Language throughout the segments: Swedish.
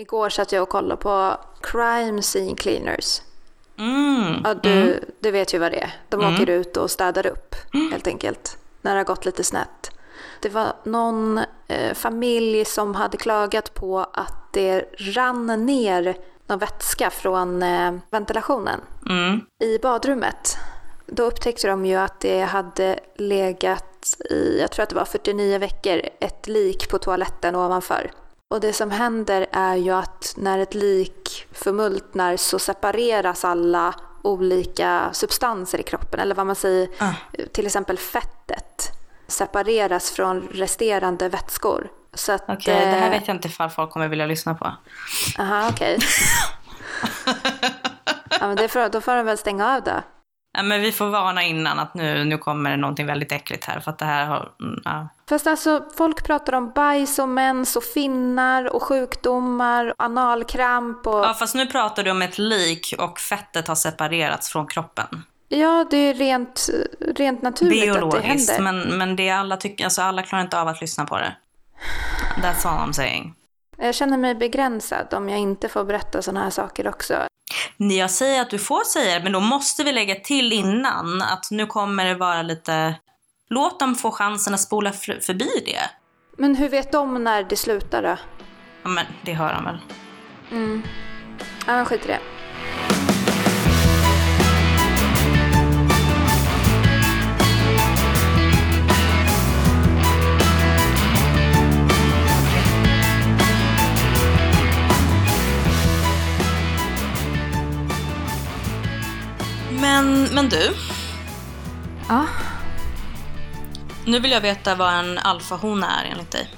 Igår satt jag och kollade på Crime Scene Cleaners. Mm. Ja, du, mm. du vet ju vad det är. De åker ut och städar upp helt enkelt. När det har gått lite snett. Det var någon eh, familj som hade klagat på att det rann ner någon vätska från eh, ventilationen Mm. i badrummet. Då upptäckte de ju att det hade legat i, jag tror att det var 49 veckor, ett lik på toaletten ovanför. Och det som händer är ju att när ett lik förmultnar så separeras alla olika substanser i kroppen, eller vad man säger, Ah. till exempel fettet separeras från resterande vätskor. Så att, Okej, det här eh, vet jag inte ifall folk kommer vilja lyssna på. Aha, okej. ja, men det får, då får de väl stänga av då. Ja, men vi får varna innan att nu, nu kommer det någonting väldigt äckligt här. För att det här har... mm, Ja. Fast alltså, folk pratar om bajs och mens och finnar och sjukdomar, och analkramp och... ja, fast nu pratar du om ett lik och fettet har separerats från kroppen. Ja, det är rent, rent naturligt att det Biologiskt, händer. men, men det alla tycker, alltså alla klarar inte av att lyssna på det. That's all I'm saying. Jag känner mig begränsad om jag inte får berätta sådana här saker också. Jag säger att du får säga det, men då måste vi lägga till innan att nu kommer det vara lite... Låt dem få chansen att spola förbi det. Men hur vet de när det slutar då? Ja, men det hör de väl. Ja, men skit i det. Men, men du, Ja. nu vill jag veta vad en alfahona är enligt dig.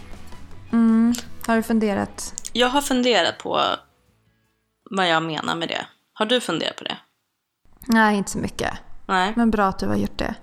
Mm. Har du funderat? Jag har funderat på vad jag menar med det. Har du funderat på det? Nej, inte så mycket. Nej. Men bra att du har gjort det.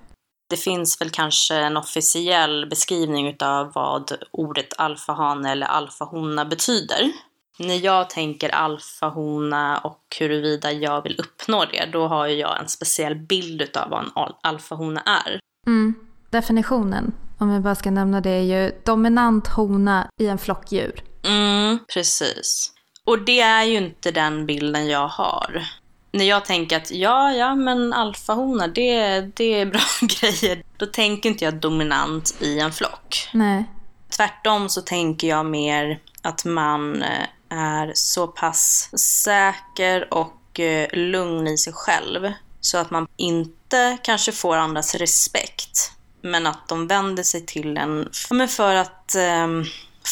Det finns väl kanske en officiell beskrivning utav vad ordet alfahane eller alfahona betyder. När jag tänker alfahona och huruvida jag vill uppnå det, då har ju jag en speciell bild utav vad en al- alfahona är. Mm. Definitionen, om jag bara ska nämna det, är ju dominant hona i en flock djur. Mm, precis. Och det är ju inte den bilden jag har. När jag tänker att ja, ja, men alfahona, det, det är bra grejer. Då tänker inte jag dominant i en flock. Nej. Tvärtom så tänker jag mer att man eh, är så pass säker och eh, lugn i sig själv så att man inte kanske får andras respekt men att de vänder sig till en för att eh,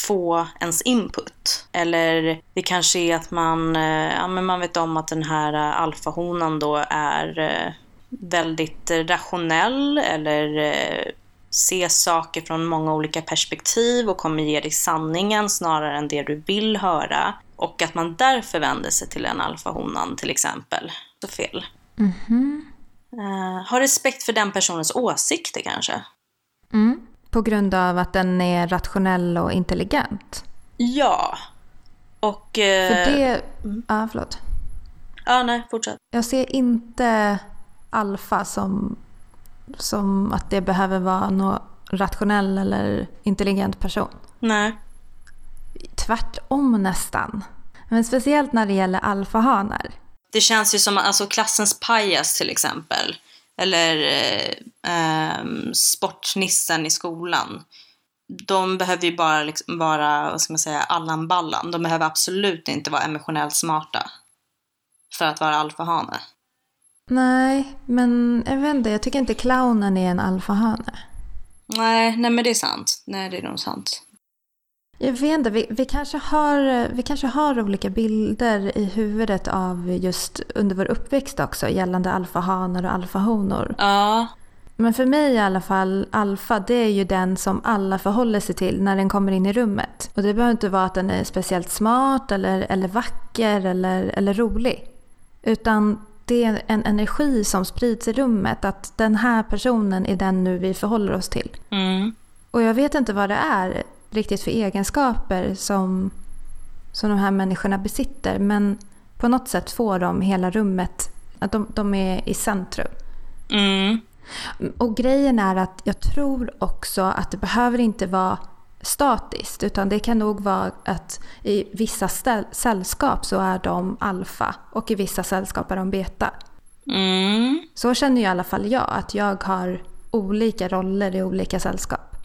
få ens input. Eller det kanske är att man, eh, ja, men man vet om att den här eh, alfahonan då är eh, väldigt rationell eller eh, ser saker från många olika perspektiv och kommer ge dig sanningen snarare än det du vill höra. Och att man därför vänder sig till en alfahonan till exempel. Så fel. Eh, ha respekt för den personens åsikter kanske. Mm. På grund av att den är rationell och intelligent. Ja. Och... eh, För det... Ja, förlåt. Ja, nej, fortsätt. Jag ser inte alfa som, som att det behöver vara någon rationell eller intelligent person. Nej. Tvärtom nästan. Men speciellt när det gäller alfahanar. Det känns ju som alltså, klassens pajas till exempel. Eller eh, ehm, sportnissen i skolan. De behöver ju bara liksom vara, vad ska man säga, Allan Ballan. De behöver absolut inte vara emotionellt smarta. För att vara alfahane. Nej, men jag vet inte. Jag tycker inte clownen är en alfahane. Nej, nej men det är sant. Nej, det är nog sant. Jag vet inte, vi, vi, kanske har, vi kanske har olika bilder i huvudet av just under vår uppväxt också gällande alfahanar och alfahonor. Ja, Men för mig i alla fall, alfa det är ju den som alla förhåller sig till när den kommer in i rummet. Och det behöver inte vara att den är speciellt smart eller, eller vacker eller, eller rolig. Utan det är en energi som sprids i rummet att den här personen är den nu vi förhåller oss till. mm. Och jag vet inte vad det är riktigt för egenskaper som, som de här människorna besitter. Men på något sätt får de hela rummet, att de, de är i centrum. Mm. Och grejen är att jag tror också att det behöver inte vara statiskt utan det kan nog vara att i vissa sällskap så är de alfa och i vissa sällskap är de beta. Mm. Så känner i alla fall jag, att jag har olika roller i olika sällskap.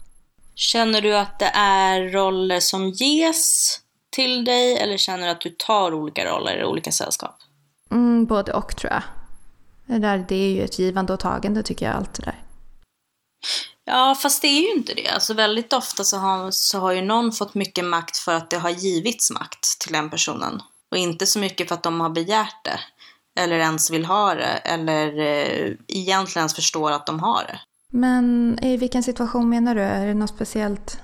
Känner du att det är roller som ges till dig eller känner du att du tar olika roller i olika sällskap? Mm, både och tror jag. Det, där, det är ju ett givande och tagande tycker jag, allt det där. Ja, fast det är ju inte det. Alltså väldigt ofta så har, så har ju någon fått mycket makt för att det har givits makt till den personen. Och inte så mycket för att de har begärt det. Eller ens vill ha det. Eller eh, egentligen ens förstår att de har det. Men i vilken situation menar du? Är det något speciellt?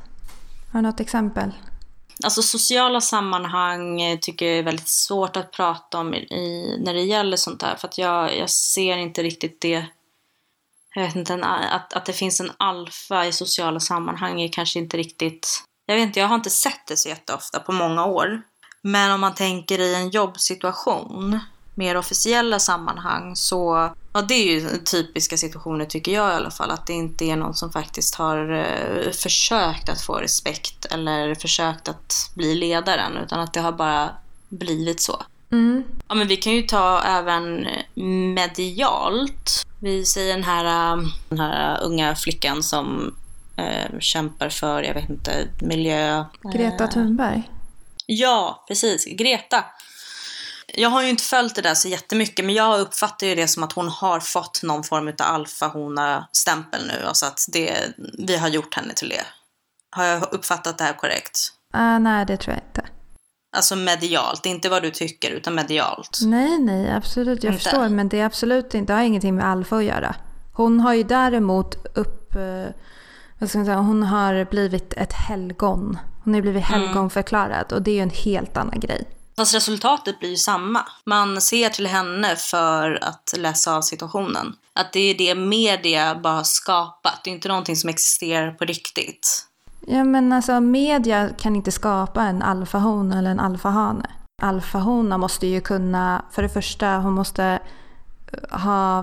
Har du något exempel? Alltså sociala sammanhang eh, tycker jag är väldigt svårt att prata om i, när det gäller sånt här. För att jag, jag ser inte riktigt det. Jag vet inte, att, att det finns en alfa i sociala sammanhang är kanske inte riktigt... Jag vet inte, jag har inte sett det så jätteofta på många år. Men om man tänker i en jobbsituation mer officiella sammanhang så, ja det är ju typiska situationer tycker jag i alla fall, att det inte är någon som faktiskt har eh, försökt att få respekt eller försökt att bli ledaren, utan att det har bara blivit så. Mm. Ja men vi kan ju ta även medialt. Vi säger den här, eh, den här unga flickan som eh, kämpar för, jag vet inte, miljö. Greta Thunberg? Ja, precis. Greta jag har ju inte följt det där så jättemycket men jag uppfattar ju det som att hon har fått någon form av alfahona-stämpel nu. Alltså att det, vi har gjort henne till det. Har jag uppfattat det här korrekt? Uh, nej, det tror jag inte. Alltså medialt, inte vad du tycker utan medialt. Nej, nej, absolut. Jag inte. förstår. Men det är absolut inte, har ingenting med alfa att göra. Hon har ju däremot upp... Eh, vad ska man säga, hon har blivit ett helgon. Hon har blivit mm. helgonförklarad och det är ju en helt annan grej. Fast resultatet blir ju samma. Man ser till henne för att läsa av situationen. Att det är det media bara har skapat. Det är inte någonting som existerar på riktigt. Ja men alltså media kan inte skapa en alfahona eller en alfahane. Alfahona måste ju kunna, för det första, hon måste eh, ha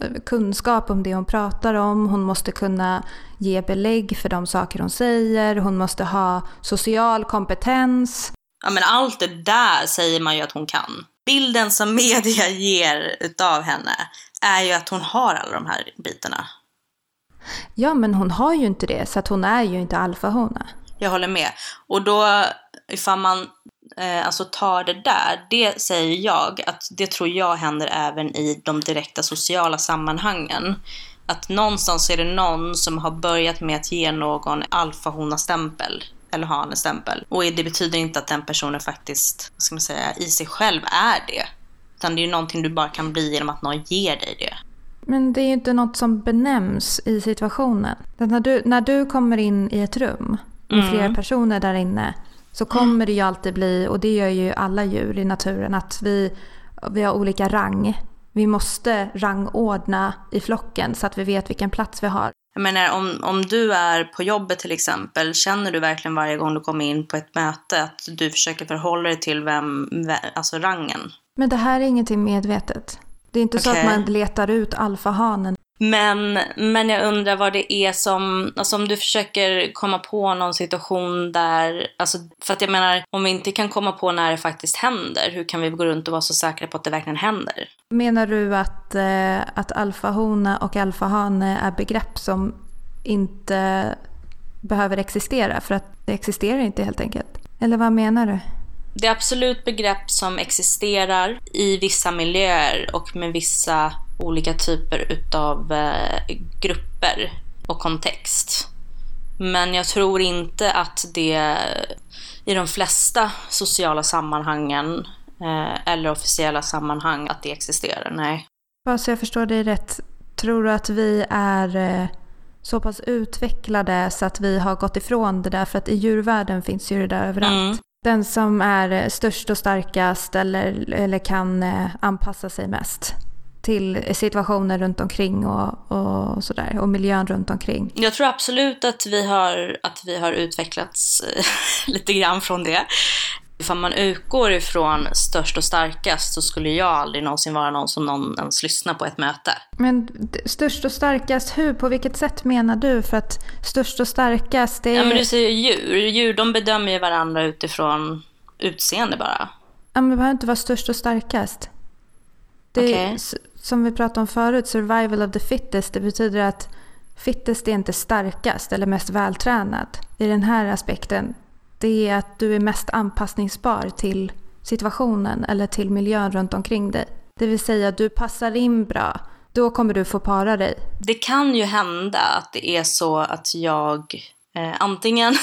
eh, kunskap om det hon pratar om. Hon måste kunna ge belägg för de saker hon säger. Hon måste ha social kompetens. Ja men allt det där säger man ju att hon kan. Bilden som media ger utav henne är ju att hon har alla de här bitarna. Ja men hon har ju inte det så att hon är ju inte alfahona. Jag håller med. Och då ifall man eh, alltså tar det där, det säger jag att det tror jag händer även i de direkta sociala sammanhangen. Att någonstans är det någon som har börjat med att ge någon alfahona-stämpel eller ha en stämpel. Och det betyder inte att den personen faktiskt, vad ska man säga, i sig själv är det. Utan det är ju någonting du bara kan bli genom att någon ger dig det. Men det är ju inte något som benämns i situationen. När du, när du kommer in i ett rum med mm. flera personer där inne så kommer det ju alltid bli, och det gör ju alla djur i naturen, att vi, vi har olika rang. Vi måste rangordna i flocken så att vi vet vilken plats vi har. Jag menar om, om du är på jobbet till exempel, känner du verkligen varje gång du kommer in på ett möte att du försöker förhålla dig till vem, alltså rangen? Men det här är ingenting medvetet. Det är inte okay. så att man letar ut alfahanen men, men jag undrar vad det är som, alltså om du försöker komma på någon situation där, alltså för att jag menar om vi inte kan komma på när det faktiskt händer, hur kan vi gå runt och vara så säkra på att det verkligen händer? Menar du att, eh, att alfahona och alfahane är begrepp som inte behöver existera för att det existerar inte helt enkelt? Eller vad menar du? Det är absolut begrepp som existerar i vissa miljöer och med vissa olika typer utav eh, grupper och kontext. Men jag tror inte att det i de flesta sociala sammanhangen eh, eller officiella sammanhang att det existerar, nej. Bara så jag förstår dig rätt, tror du att vi är eh, så pass utvecklade så att vi har gått ifrån det där? För att i djurvärlden finns ju det där överallt. Mm. Den som är eh, störst och starkast eller, eller kan eh, anpassa sig mest till situationer runt omkring och, och sådär och miljön runt omkring. Jag tror absolut att vi har, att vi har utvecklats eh, lite grann från det. Ifall man utgår ifrån störst och starkast så skulle jag aldrig någonsin vara någon som någon ens lyssnar på ett möte. Men störst och starkast, hur? På vilket sätt menar du? För att störst och starkast, det är... Ja men du säger djur. Djur de bedömer ju varandra utifrån utseende bara. Ja, men det behöver inte vara störst och starkast. Det är, Okej. s- Som vi pratade om förut, survival of the fittest. Det betyder att fittest är inte starkast eller mest vältränad. I den här aspekten, det är att du är mest anpassningsbar till situationen eller till miljön runt omkring dig. Det vill säga, du passar in bra. Då kommer du få para dig. Det kan ju hända att det är så att jag eh, antingen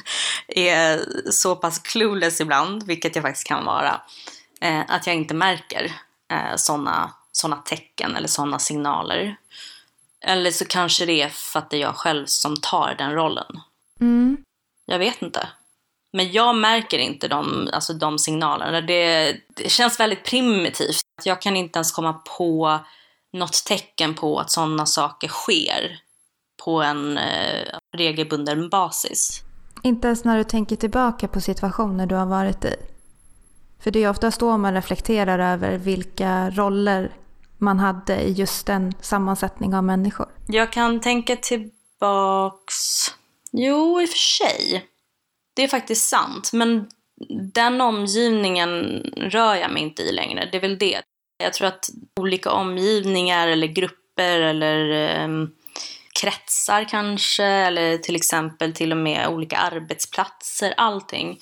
är så pass clueless ibland, vilket jag faktiskt kan vara, eh, att jag inte märker eh, sådana såna tecken eller sådana signaler. Eller så kanske det är för att det är jag själv som tar den rollen. Mm. Jag vet inte. Men jag märker inte de, alltså de signalerna. Det, det känns väldigt primitivt. Jag kan inte ens komma på något tecken på att sådana saker sker på en eh, regelbunden basis. Inte ens när du tänker tillbaka på situationer du har varit i. För det är oftast då man reflekterar över vilka roller man hade i just den sammansättning av människor. Jag kan tänka tillbaks... Jo, i och för sig. Det är faktiskt sant. Men den omgivningen rör jag mig inte i längre. Det är väl det. Jag tror att olika omgivningar eller grupper eller eh, kretsar kanske, eller till exempel till och med olika arbetsplatser, allting.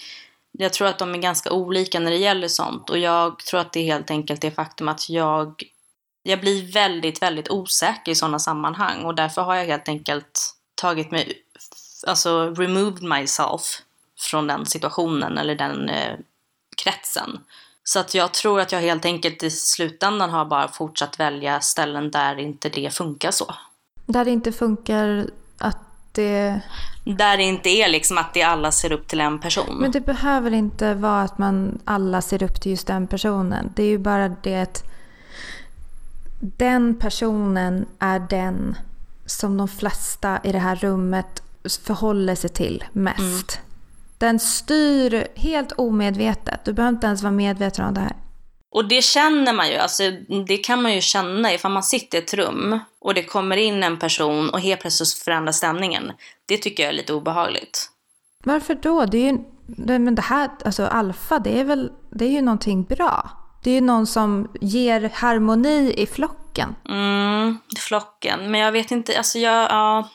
Jag tror att de är ganska olika när det gäller sånt och jag tror att det är helt enkelt det faktum att jag, jag blir väldigt, väldigt osäker i sådana sammanhang och därför har jag helt enkelt tagit mig, alltså removed myself från den situationen eller den eh, kretsen. Så att jag tror att jag helt enkelt i slutändan har bara fortsatt välja ställen där inte det funkar så. Där det inte funkar att det... Där det inte är liksom att det alla ser upp till en person. Men det behöver inte vara att man alla ser upp till just den personen. Det är ju bara det att den personen är den som de flesta i det här rummet förhåller sig till mest. Den styr helt omedvetet. Du behöver inte ens vara medveten om det här. Och det känner man ju, alltså det kan man ju känna ifall man sitter i ett rum och det kommer in en person och helt plötsligt förändras stämningen. Det tycker jag är lite obehagligt. Varför då? Det är ju, det, men det här, alltså alfa, det är väl, det är ju någonting bra. Det är ju någon som ger harmoni i flocken. Mm, flocken. Men jag vet inte, alltså jag, ja.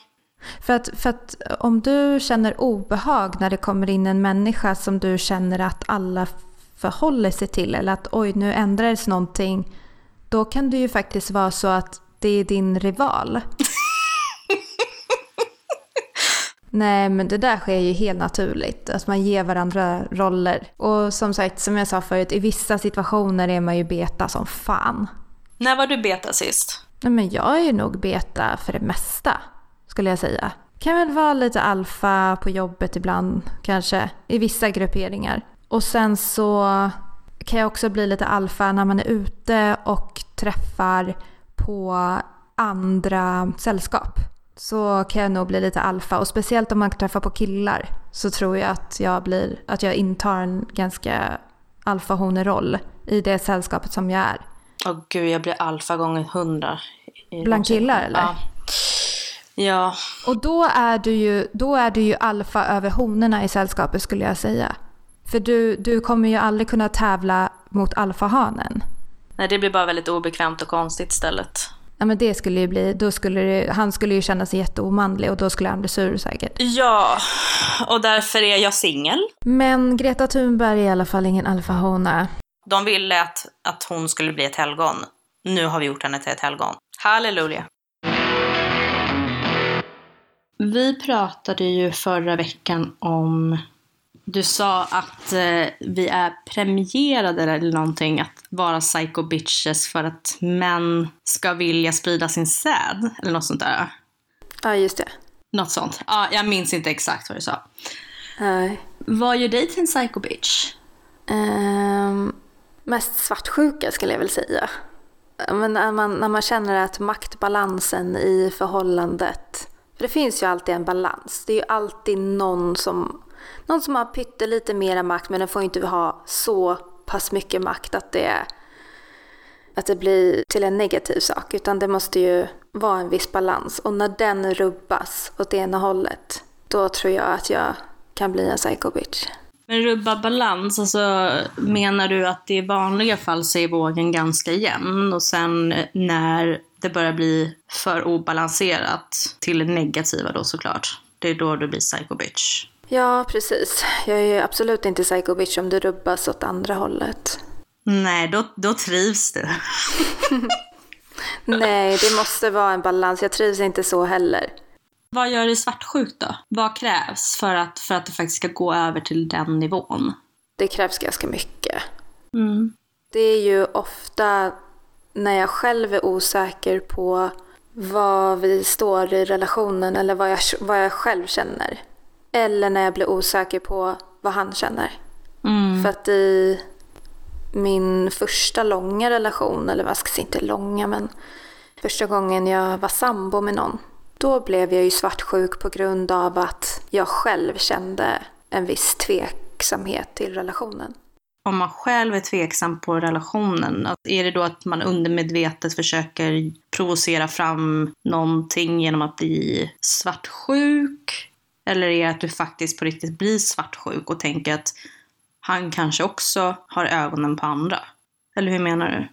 För att, för att om du känner obehag när det kommer in en människa som du känner att alla förhåller sig till eller att oj nu ändrades någonting. Då kan det ju faktiskt vara så att det är din rival. Nej men det där sker ju helt naturligt. Att man ger varandra roller. Och som sagt, som jag sa förut, i vissa situationer är man ju beta som fan. När var du beta sist? Nej men jag är ju nog beta för det mesta, skulle jag säga. Kan väl vara lite alfa på jobbet ibland, kanske, i vissa grupperingar. Och sen så kan jag också bli lite alfa när man är ute och träffar på andra sällskap. Så kan jag nog bli lite alfa och speciellt om man träffar på killar så tror jag att jag, blir, att jag intar en ganska alfahoneroll i det sällskapet som jag är. Åh gud, jag blir alfa gånger hundra. Bland killar, eller? Ja. Ja, Och då är du ju, då är du ju alfa över honorna i sällskapet skulle jag säga. För du, du kommer ju aldrig kunna tävla mot alfahanen. nej det blir bara väldigt obekvämt och konstigt istället. Ja men det skulle ju bli, då skulle det, han skulle ju känna sig jätteomanlig och då skulle han bli sur säkert. Ja, och därför är jag singel. Men Greta Thunberg är i alla fall ingen alfahona. De ville att, att hon skulle bli ett helgon. Nu har vi gjort henne till ett helgon. Halleluja! Vi pratade ju förra veckan om... Du sa att eh, vi är premierade eller någonting att vara psycho bitches för att män ska vilja sprida sin säd. Eller något sånt där. Ja just det. Något sånt. Ja, jag minns inte exakt vad du sa. Nej. Vad gör dig till en psycho bitch? Ehm, mest svartsjuka skulle jag väl säga. Men när man, när man känner att maktbalansen i förhållandet, för det finns ju alltid en balans. Det är ju alltid någon som någon som har pyttelite mera makt men den får inte ha så pass mycket makt att det, att det blir till en negativ sak. Utan det måste ju vara en viss balans. Och när den rubbas åt ena hållet, då tror jag att jag kan bli en psycho bitch. Men rubba balans, alltså menar du att i vanliga fall så är vågen ganska jämn och sen när det börjar bli för obalanserat till det negativa då såklart, det är då du blir psycho bitch? Ja, precis. Jag är ju absolut inte psycho bitch om det rubbas åt andra hållet. Nej, då, då trivs du. Nej, det måste vara en balans. Jag trivs inte så heller. Vad gör dig svartsjuk då? Vad krävs för att, för att det faktiskt ska gå över till den nivån? Det krävs ganska mycket. Mm. Det är ju ofta när jag själv är osäker på vad vi står i relationen eller vad jag, vad jag själv känner. Eller när jag blir osäker på vad han känner. Mm. För att i min första långa relation, eller vad ska jag säga, inte långa men första gången jag var sambo med någon. Då blev jag ju svartsjuk på grund av att jag själv kände en viss tveksamhet till relationen. Om man själv är tveksam på relationen, är det då att man undermedvetet försöker provocera fram någonting genom att bli svartsjuk? Eller är det att du faktiskt på riktigt blir svartsjuk och tänker att han kanske också har ögonen på andra? Eller hur menar du?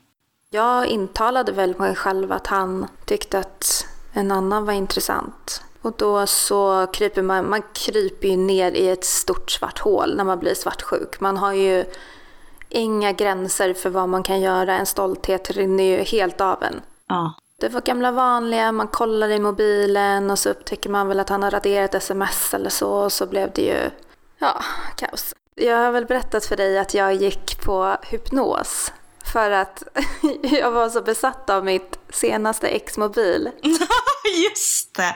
Jag intalade väl mig själv att han tyckte att en annan var intressant. Och då så kryper man, man kryper ju ner i ett stort svart hål när man blir svartsjuk. Man har ju inga gränser för vad man kan göra. En stolthet rinner ju helt av en. Ja. Det var gamla vanliga, man kollar i mobilen och så upptäcker man väl att han har raderat sms eller så och så blev det ju, ja, kaos. Jag har väl berättat för dig att jag gick på hypnos för att jag var så besatt av mitt senaste ex-mobil. Just det!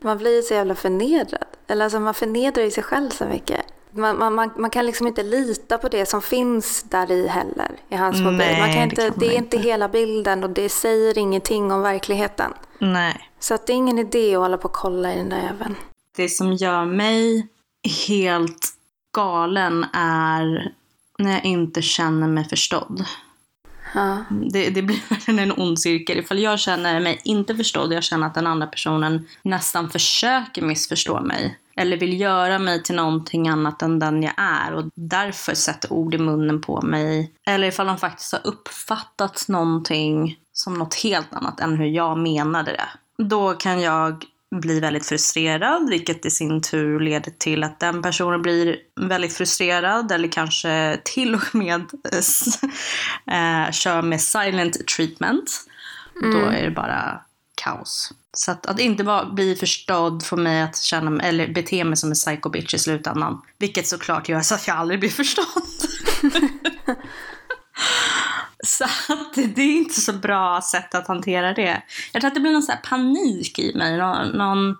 Man blir så jävla förnedrad. Eller alltså man förnedrar ju sig själv så mycket. Man, man, man, man kan liksom inte lita på det som finns där i heller, i hans mobil. Nej, man kan det inte, kan det, är inte hela bilden och det säger ingenting om verkligheten. Nej. Så att det är ingen idé att hålla på och kolla i den där även. Det som gör mig helt galen är när jag inte känner mig förstådd. Ja. Det, det blir verkligen en ond cirkel. Ifall jag känner mig inte förstådd, jag känner att den andra personen nästan försöker missförstå mig. Eller vill göra mig till någonting annat än den jag är och därför sätter ord i munnen på mig. Eller ifall de faktiskt har uppfattat någonting som något helt annat än hur jag menade det. Då kan jag bli väldigt frustrerad, vilket i sin tur leder till att den personen blir väldigt frustrerad eller kanske till och med äh, kör med silent treatment. Då är det bara kaos. Så att, att inte bara bli förstådd får mig att känna eller bete mig som en psycho bitch i slutändan. Vilket såklart gör så att jag aldrig blir förstådd. så att det är inte så bra sätt att hantera det. Jag tror att det blir någon sån här panik i mig. Någon, någon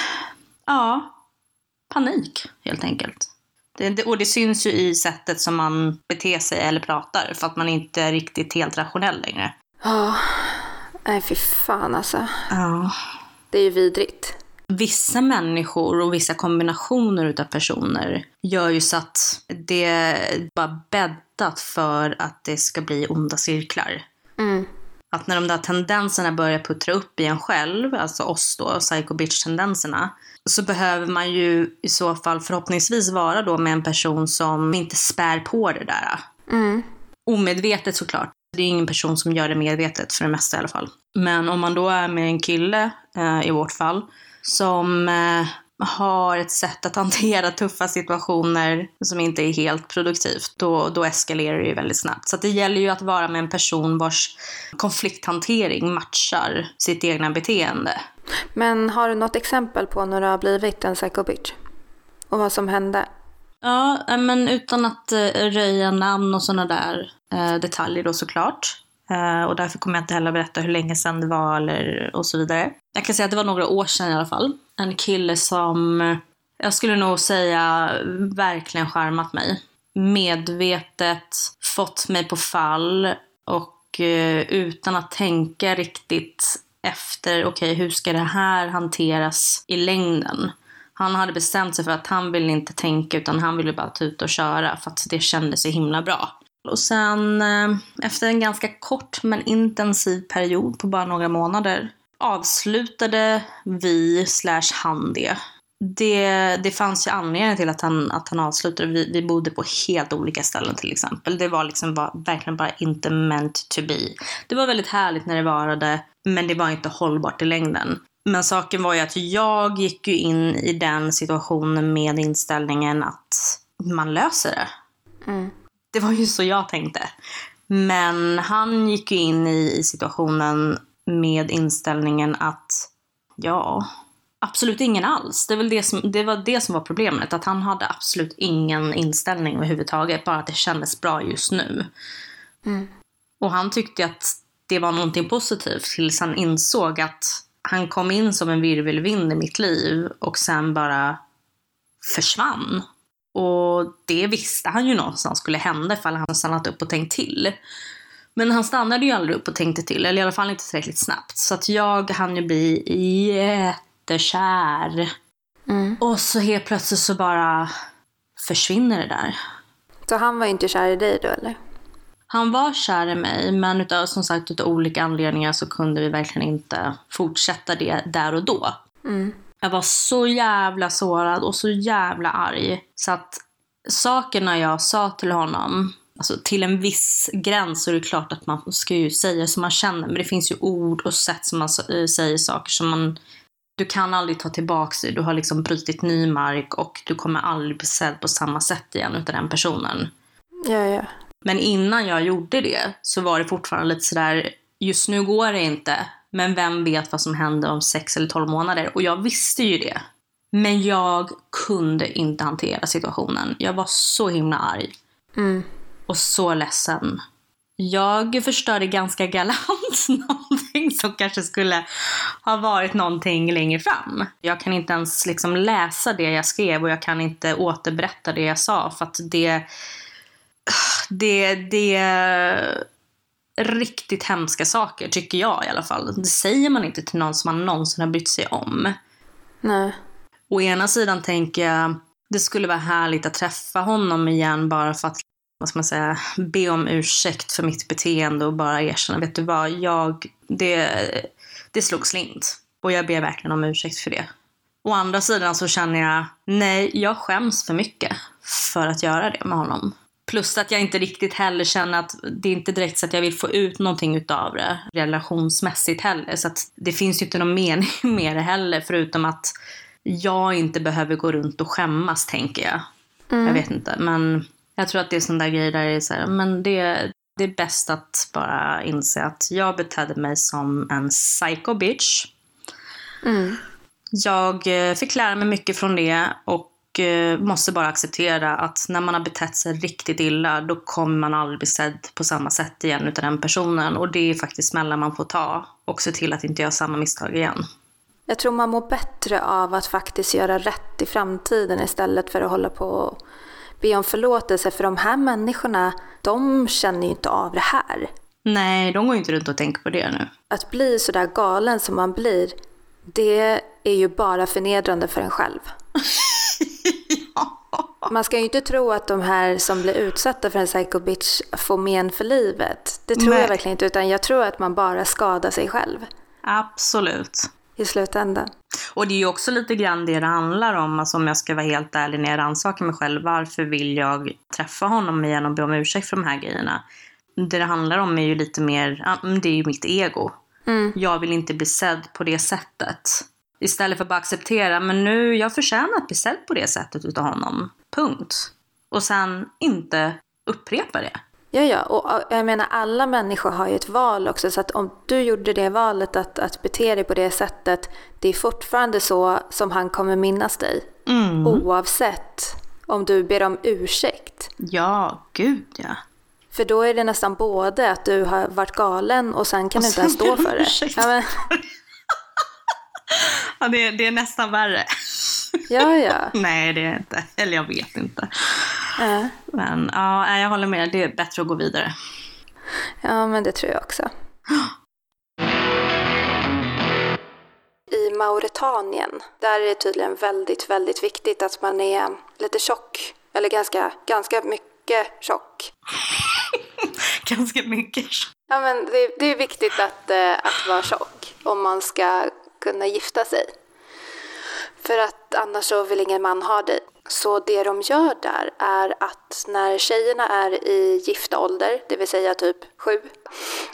ja, panik helt enkelt. Det, det, och det syns ju i sättet som man beter sig eller pratar för att man inte är riktigt helt rationell längre. Ja, nej fy fan alltså. Ja. Det är ju vidrigt. Vissa människor och vissa kombinationer utav personer gör ju så att det är bara bäddat för att det ska bli onda cirklar. Mm. Att när de där tendenserna börjar puttra upp i en själv, alltså oss då, psycho bitch-tendenserna, så behöver man ju i så fall förhoppningsvis vara då med en person som inte spär på det där. Mm. Omedvetet såklart. Det är ingen person som gör det medvetet, för det mesta i alla fall. Men om man då är med en kille, eh, i vårt fall, som eh, har ett sätt att hantera tuffa situationer som inte är helt produktivt, då, då eskalerar det ju väldigt snabbt. Så det gäller ju att vara med en person vars konflikthantering matchar sitt egna beteende. Men har du något exempel på när du har blivit en psycho bitch? Och vad som hände? Ja, eh, men utan att eh, röja namn och sådana där detaljer då såklart. Eh, och därför kommer jag inte heller berätta hur länge sedan det var eller, och så vidare. Jag kan säga att det var några år sedan i alla fall. En kille som jag skulle nog säga verkligen charmat mig. Medvetet fått mig på fall och eh, utan att tänka riktigt efter, okej okay, hur ska det här hanteras i längden? Han hade bestämt sig för att han ville inte tänka utan han ville bara ta ut och köra för att det kändes så himla bra. Och sen eh, efter en ganska kort men intensiv period på bara några månader avslutade vi slash han det. Det, det fanns ju anledningar till att han, att han avslutade. Vi, vi bodde på helt olika ställen till exempel. Det var liksom var, verkligen bara inte meant to be. Det var väldigt härligt när det varade, men det var inte hållbart i längden. Men saken var ju att jag gick ju in i den situationen med inställningen att man löser det. Mm. Det var ju så jag tänkte. Men han gick ju in i, situationen med inställningen att ja, absolut ingen alls. Det, det, som, det var det som var problemet. Att han hade absolut ingen inställning överhuvudtaget. Bara att det kändes bra just nu. Mm. Och han tyckte att det var någonting positivt tills han insåg att han kom in som en virvelvind i mitt liv och sen bara försvann. Och det visste han ju någonstans skulle hända ifall han stannat upp och tänkt till. Men han stannade ju aldrig upp och tänkte till, eller i alla fall inte tillräckligt snabbt. Så att jag hann ju bli jättekär. Mm. Och så helt plötsligt så bara försvinner det där. Så han var inte kär i dig då eller? Han var kär i mig, men utav, som sagt utav olika anledningar så kunde vi verkligen inte fortsätta det där och då. Mm. Jag var så jävla sårad och så jävla arg. Så att sakerna jag sa till honom, alltså till en viss gräns så är det klart att man ska ju säga som man känner. Men det finns ju ord och sätt som man eh, säger saker som man... Du kan aldrig ta tillbaka det. Du har liksom brutit ny mark och du kommer aldrig bli sedd på samma sätt igen utav den personen. Ja, ja. Men innan jag gjorde det så var det fortfarande lite sådär, just nu går det inte. Men vem vet vad som händer om sex eller tolv månader? Och jag visste ju det. Men jag kunde inte hantera situationen. Jag var så himla arg. Mm. Och så ledsen. Jag förstörde ganska galant någonting som kanske skulle ha varit någonting längre fram. Jag kan inte ens liksom läsa det jag skrev och jag kan inte återberätta det jag sa för att det... Det, det riktigt hemska saker tycker jag i alla fall. Det säger man inte till någon som man någonsin har brytt sig om. Nej. Å ena sidan tänker jag det skulle vara härligt att träffa honom igen bara för att vad ska man säga, be om ursäkt för mitt beteende och bara erkänna, vet du vad, jag, det, det slog slint. Och jag ber verkligen om ursäkt för det. Å andra sidan så känner jag, nej, jag skäms för mycket för att göra det med honom. Plus att jag inte riktigt heller känner att det är inte direkt så att jag vill få ut någonting utav det relationsmässigt heller. Så att det finns ju inte någon mening med det heller förutom att jag inte behöver gå runt och skämmas tänker jag. Mm. Jag vet inte, men jag tror att det är sån där grej där det är så här, men det, det är bäst att bara inse att jag betedde mig som en psycho bitch. Mm. Jag eh, fick lära mig mycket från det och eh, måste bara acceptera att när man har betett sig riktigt illa då kommer man aldrig bli sedd på samma sätt igen utav den personen. Och det är faktiskt smällar man får ta och se till att inte göra samma misstag igen. Jag tror man mår bättre av att faktiskt göra rätt i framtiden istället för att hålla på och be om förlåtelse. För de här människorna, de känner ju inte av det här. Nej, de går ju inte runt och tänker på det nu. Att bli så där galen som man blir, det är ju bara förnedrande för en själv. Man ska ju inte tro att de här som blir utsatta för en psycho bitch får men för livet. Det tror Nej. jag verkligen inte, utan jag tror att man bara skadar sig själv Absolut. i slutändan. Och det är ju också lite grann det det handlar om, alltså om jag ska vara helt ärlig när jag rannsakar mig själv. Varför vill jag träffa honom igen och be om ursäkt för de här grejerna? Det det handlar om är ju lite mer, det är ju mitt ego. Mm. Jag vill inte bli sedd på det sättet. Istället för att bara acceptera, men nu, jag förtjänar att bli sedd på det sättet utav honom. Punkt. Och sen inte upprepa det. Ja, ja, och jag menar alla människor har ju ett val också, så att om du gjorde det valet att, att bete dig på det sättet, det är fortfarande så som han kommer minnas dig. Mm. Oavsett om du ber om ursäkt. Ja, gud ja. För då är det nästan både att du har varit galen och sen kan Och du inte ens stå för det. Ja, men, ja det, det är nästan värre. Ja, ja. Nej, det är det inte. Eller jag vet inte. ja. Men ja, jag håller med. Det är bättre att gå vidare. Ja, men det tror jag också. I Mauretanien. Där är det tydligen väldigt, väldigt viktigt att man är lite tjock. Eller ganska, ganska mycket tjock. ganska mycket tjock. Ja, men det, det är viktigt att, eh, att vara tjock om man ska kunna gifta sig. För att annars så vill ingen man ha dig. Så det de gör där är att när tjejerna är i gifta ålder, det vill säga typ sju,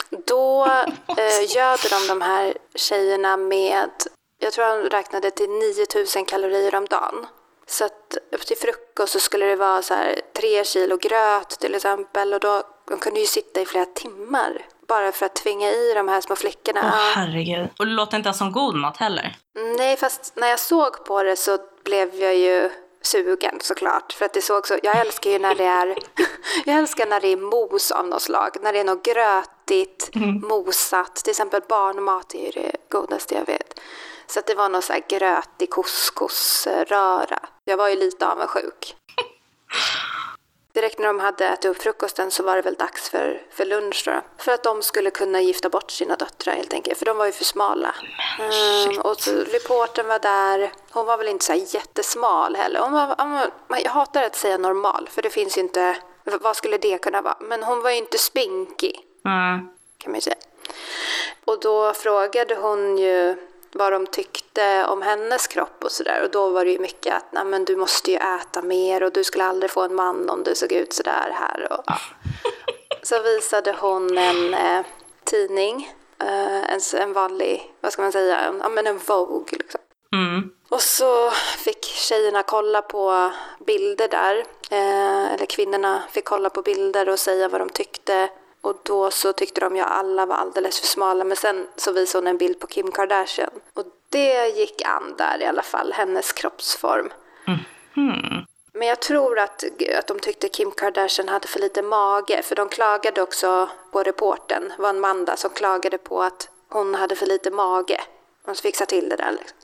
då eh, göder de de här tjejerna med, jag tror han räknade till 9000 kalorier om dagen. Så att till frukost så skulle det vara så här tre kilo gröt till exempel och då, de kunde ju sitta i flera timmar bara för att tvinga i de här små flickorna. Åh herregud. Och det låter inte som god mat heller. Nej, fast när jag såg på det så blev jag ju sugen såklart. För att det såg så, jag älskar ju när det är, jag älskar när det är mos av något slag. När det är något grötigt, Mm. mosat. Till exempel barnmat är ju det godaste jag vet. Så att det var någon så här grötig couscousröra. Jag var ju lite avundsjuk. Direkt när de hade ätit upp frukosten så var det väl dags för, för lunch då. För att de skulle kunna gifta bort sina döttrar helt enkelt. För de var ju för smala. Mm, och så reporten var där. Hon var väl inte så jättesmal heller. Hon var, jag hatar att säga normal. För det finns ju inte, vad skulle det kunna vara? Men hon var ju inte spinkig Mm. kan man ju säga. Och då frågade hon ju vad de tyckte om hennes kropp och sådär. Och då var det ju mycket att Nej, men du måste ju äta mer och du skulle aldrig få en man om du såg ut sådär här. Och, ja. Så visade hon en eh, tidning, eh, en, en vanlig, vad ska man säga, en, ja, men en Vogue liksom. Mm. Och så fick tjejerna kolla på bilder där, eh, eller kvinnorna fick kolla på bilder och säga vad de tyckte. Och då så tyckte de ju alla var alldeles för smala, men sen så visade hon en bild på Kim Kardashian. Och det gick an där i alla fall, hennes kroppsform. Hmm. Men jag tror att, att de tyckte Kim Kardashian hade för lite mage, för de klagade också på reporten, det var en man där som klagade på att hon hade för lite mage. De fixar till det där liksom.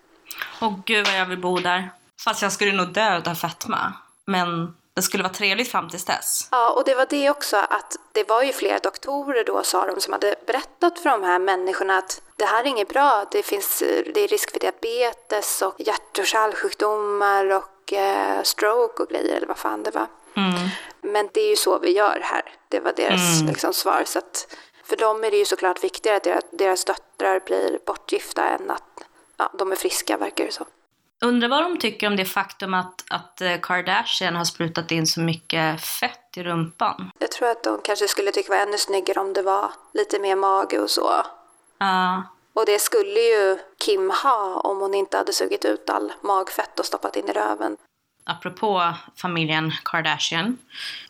Åh gud vad jag vill bo där. Fast jag skulle nog dö av fetma. Men det skulle vara trevligt fram tills dess. Ja, och det var det också att det var ju flera doktorer då sa de som hade berättat för de här människorna att det här är inget bra, det finns det är risk för diabetes och hjärt och kärlsjukdomar och eh, stroke och grejer eller vad fan det var. Mm. Men det är ju så vi gör här, det var deras Mm. liksom, svar. Så att för dem är det ju såklart viktigare att deras, deras döttrar blir bortgifta än att ja, de är friska verkar det så. Undrar vad de tycker om det faktum att, att eh, Kardashian har sprutat in så mycket fett i rumpan. Jag tror att de kanske skulle tycka var ännu snyggare om det var lite mer mage och så. Ja. Och det skulle ju Kim ha om hon inte hade sugit ut all magfett och stoppat in i röven. apropå familjen Kardashian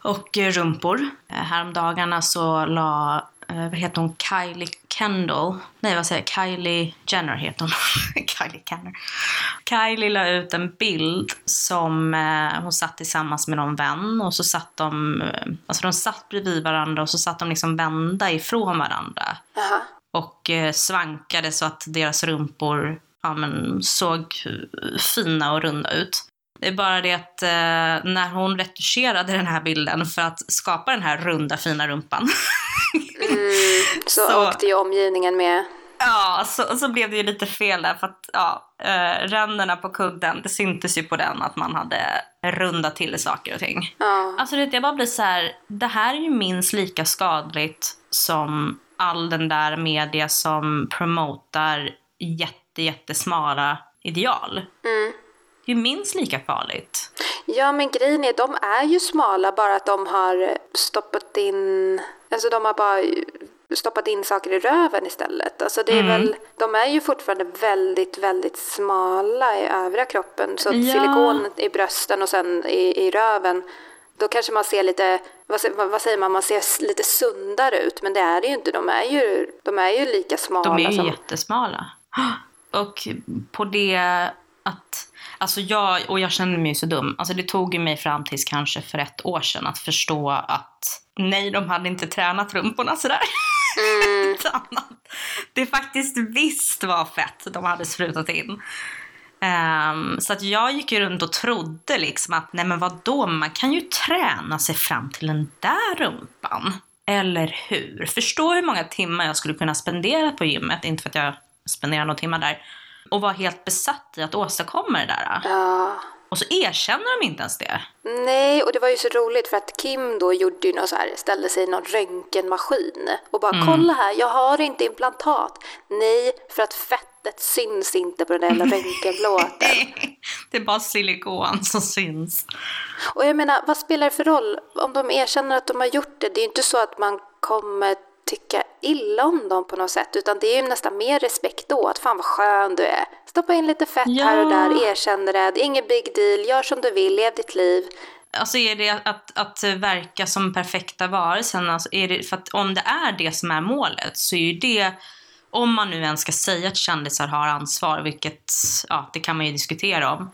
och eh, rumpor. Eh, Häromdagarna så la, vad heter hon, Kylie Kendall, nej vad säger jag, Kylie Jenner heter hon. Kylie Jenner. Kylie la ut en bild som eh, hon satt tillsammans med någon vän och så satt de, eh, alltså de satt bredvid varandra och så satt de liksom vända ifrån varandra Jaha. och eh, svankade så att deras rumpor ja, men, såg fina och runda ut. Det är bara det att eh, när hon retuscherade den här bilden för att skapa den här runda fina rumpan Mm, så, Så- åkte ju omgivningen med. Ja, så, så blev det ju lite fel där för att ja, eh, ränderna på kudden, det syntes ju på den att man hade rundat till saker och ting. Ja. Alltså det, jag bara blir så här, det här är ju minst lika skadligt som all den där media som promotar jätte, jättesmala ideal. Mm. Det är ju minst lika farligt. ja, men grejen är, de är ju smala bara att de har stoppat in, alltså de har bara stoppat in saker i röven istället. Alltså det är Mm. väl, de är ju fortfarande väldigt, väldigt smala i övriga kroppen. Så Ja. silikon i brösten och sen i, i röven, då kanske man ser lite, vad, vad säger man, man ser lite sundare ut. Men det är det ju inte, de är ju, de är ju lika smala De är ju som... jättesmala. Och på det att, alltså jag, och jag känner mig så dum, alltså det tog ju mig fram tills kanske för ett år sedan att förstå att nej, de hade inte tränat rumporna sådär. Mm. Det faktiskt visst var fett de hade sprutat in. Ehm, så att jag gick ju runt och trodde liksom att nej men vadå, man kan ju träna sig fram till den där rumpan. Eller hur? Förstå hur många timmar jag skulle kunna spendera på gymmet, inte för att jag spenderar några timmar där. Och var helt besatt i att åstadkomma det där. Ja. Och så erkänner de inte ens det. Nej, och det var ju så roligt för att Kim då gjorde ju något så här, ställde sig i någon röntgenmaskin och bara kolla här, jag har inte implantat. Nej, för att fettet syns inte på den där jävla röntgenplåten. det är bara silikon som syns. Och jag menar, vad spelar det för roll om de erkänner att de har gjort det? Det är ju inte så att man kommer tycka illa om dem på något sätt, utan det är ju nästan mer respekt då, att fan vad skön du är. Stoppa in lite fett Ja. här och där, erkänn det, det är ingen big deal, gör som du vill, lev ditt liv. Alltså är det att, att verka som perfekta varelsen, alltså är det, för att om det är det som är målet så är ju det, om man nu ens ska säga att kändisar har ansvar, vilket, ja, det kan man ju diskutera om.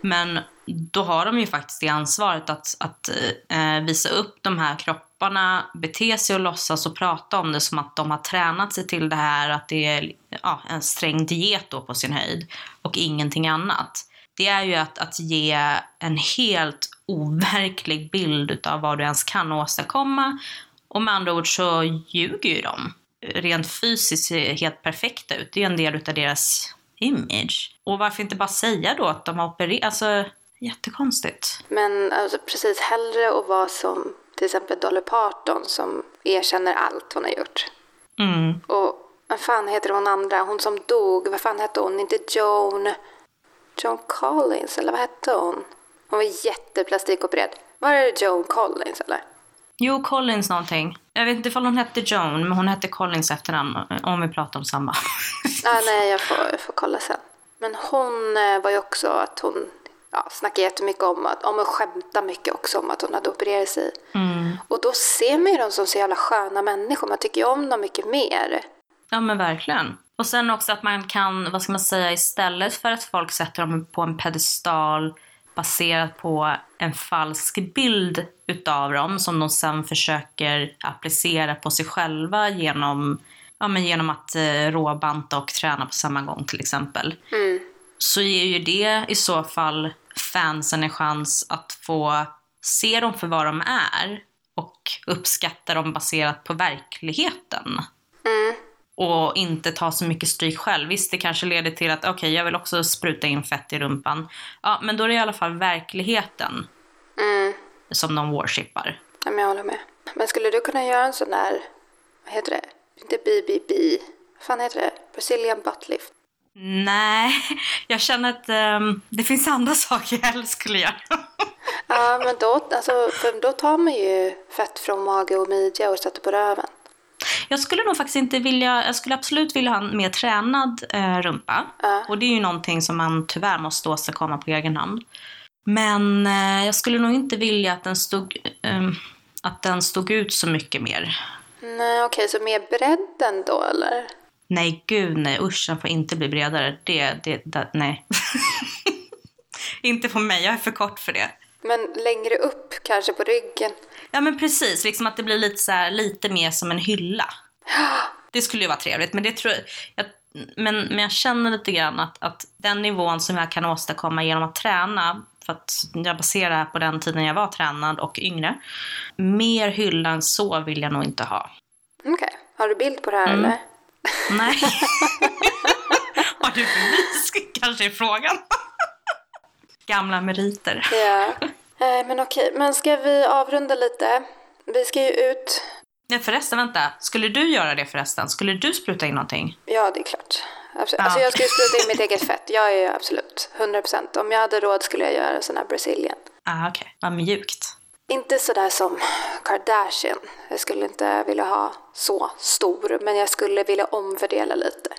Men då har de ju faktiskt det ansvaret att, att eh, visa upp de här kropparna, bete sig och låtsas och prata om det som att de har tränat sig till det här, att det är ja, en sträng diet då på sin höjd och ingenting annat. Det är ju att, att ge en helt overklig bild av vad du ens kan åstadkomma. Och med andra ord så ljuger ju de. Rent fysiskt ser helt perfekta ut. Det är en del av deras image. Och varför inte bara säga då att de har opererat? Alltså, jättekonstigt. Men alltså, precis hellre att vara som till exempel Dolly Parton som erkänner allt hon har gjort. Mm. Och vad fan heter hon andra? Hon som dog, vad fan hette hon? Inte Joan... Joan Collins, eller vad hette hon? Hon var jätteplastikopererad. Var det Joan Collins eller? Jo, Collins någonting. Jag vet inte ifall hon hette Joan, men hon hette Collins efternamn. Om vi pratar om samma. Ah, nej, jag får, jag får kolla sen. Men hon eh, var ju också att hon ja, snackade jättemycket om att, om och skämtade mycket också om att hon hade opererat sig. Mm. Och då ser man ju dem som så jävla sköna människor. Man tycker ju om dem mycket mer. Ja men verkligen. Och sen också att man kan, vad ska man säga, istället för att folk sätter dem på en pedestal baserat på en falsk bild utav dem som de sen försöker applicera på sig själva genom, ja, men genom att eh, råbanta och träna på samma gång till exempel. Så ger ju det i så fall fansen en chans att få se dem för vad de är och uppskatta dem baserat på verkligheten och inte ta så mycket stryk själv. Visst, det kanske leder till att okej, jag vill också spruta in fett i rumpan. Ja, men då är det i alla fall verkligheten som de worshippar. Ja, men jag håller med. Men skulle du kunna göra en sån där, vad heter det? Inte BBB. Vad fan heter det? Brazilian butt lift. Nej, jag känner att ehm, det finns andra saker jag hellre skulle göra. Ja, men då, alltså, då tar man ju fett från mage och midja och sätter på röven. Jag skulle nog faktiskt inte vilja, jag skulle absolut vilja ha en mer tränad eh, rumpa. Ja. Och det är ju någonting som man tyvärr måste åstadkomma på egen hand. Men eh, jag skulle nog inte vilja att den stod, ehm, att den stod ut så mycket mer. Nej, okej, så mer bredden då eller? Nej, gud nej. Usch, den får inte bli bredare. Det, det, det nej. inte på mig, jag är för kort för det. Men längre upp, kanske på ryggen. Ja men precis, liksom att det blir lite, så här, lite mer som en hylla. Det skulle ju vara trevligt, men det tror jag, jag men, men jag känner lite grann att, att den nivån som jag kan åstadkomma genom att träna, för att jag baserar det här på den tiden jag var tränad och yngre, mer hylla än så vill jag nog inte ha. Okej, har du bild på det här Mm. eller? Nej. Har du bevis kanske är frågan. Gamla meriter. Ja. Nej, men okej, men ska vi avrunda lite? Vi ska ju ut. Nej förresten, vänta. Skulle du göra det förresten? Skulle du spruta in någonting? Ja, det är klart. Absolut. Ja. Alltså jag skulle spruta in mitt eget fett. Jag är ju absolut 100%. Om jag hade råd skulle jag göra en sån här Brazilian. Ah, okej. Vad mjukt. Inte sådär som Kardashian. Jag skulle inte vilja ha så stor, men jag skulle vilja omfördela lite.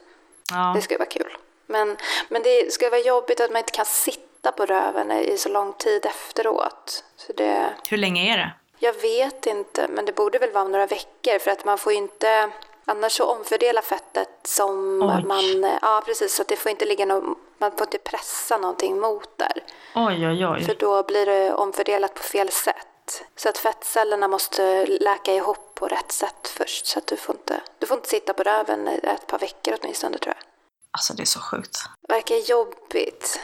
Ja. Det skulle vara kul. Men, men det skulle vara jobbigt att man inte kan sitta på röven i så lång tid efteråt. Så det, Hur länge är det? jag vet inte, men det borde väl vara några veckor för att man får ju inte Annars så omfördela fettet som Oj. man... Ja, precis. Så att det får inte ligga någon, Man får inte pressa någonting mot där. Oj, oj, oj. För då blir det omfördelat på fel sätt. Så att fettcellerna måste läka ihop på rätt sätt först. Så att du får inte, du får inte sitta på röven i ett par veckor åtminstone tror jag. Alltså det är så sjukt. Verkar jobbigt.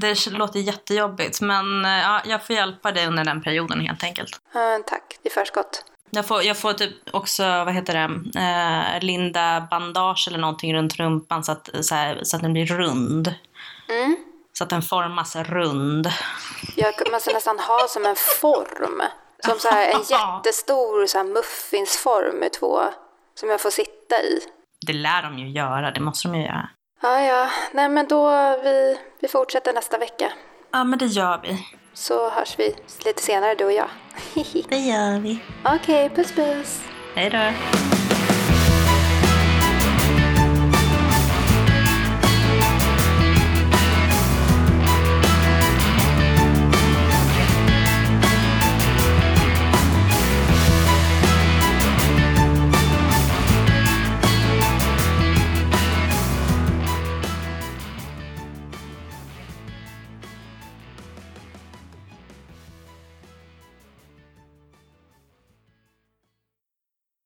Det låter jättejobbigt, men eh, ja, jag får hjälpa dig under den perioden helt enkelt. Ja, tack i förskott. Jag får, jag får typ också, vad heter det, eh, linda bandage eller någonting runt rumpan så att, så, här, så att den blir rund. Mm. Så att den formas rund. Jag måste nästan ha som en form. Som så här en jättestor så här muffinsform med två som jag får sitta i. Det lär de ju göra, det måste de ju göra. Ja, ja. Nej, men då vi, vi fortsätter nästa vecka. Ja, men det gör vi. Så hörs vi lite senare du och jag. Det gör vi. Okej, puss puss. Hej då.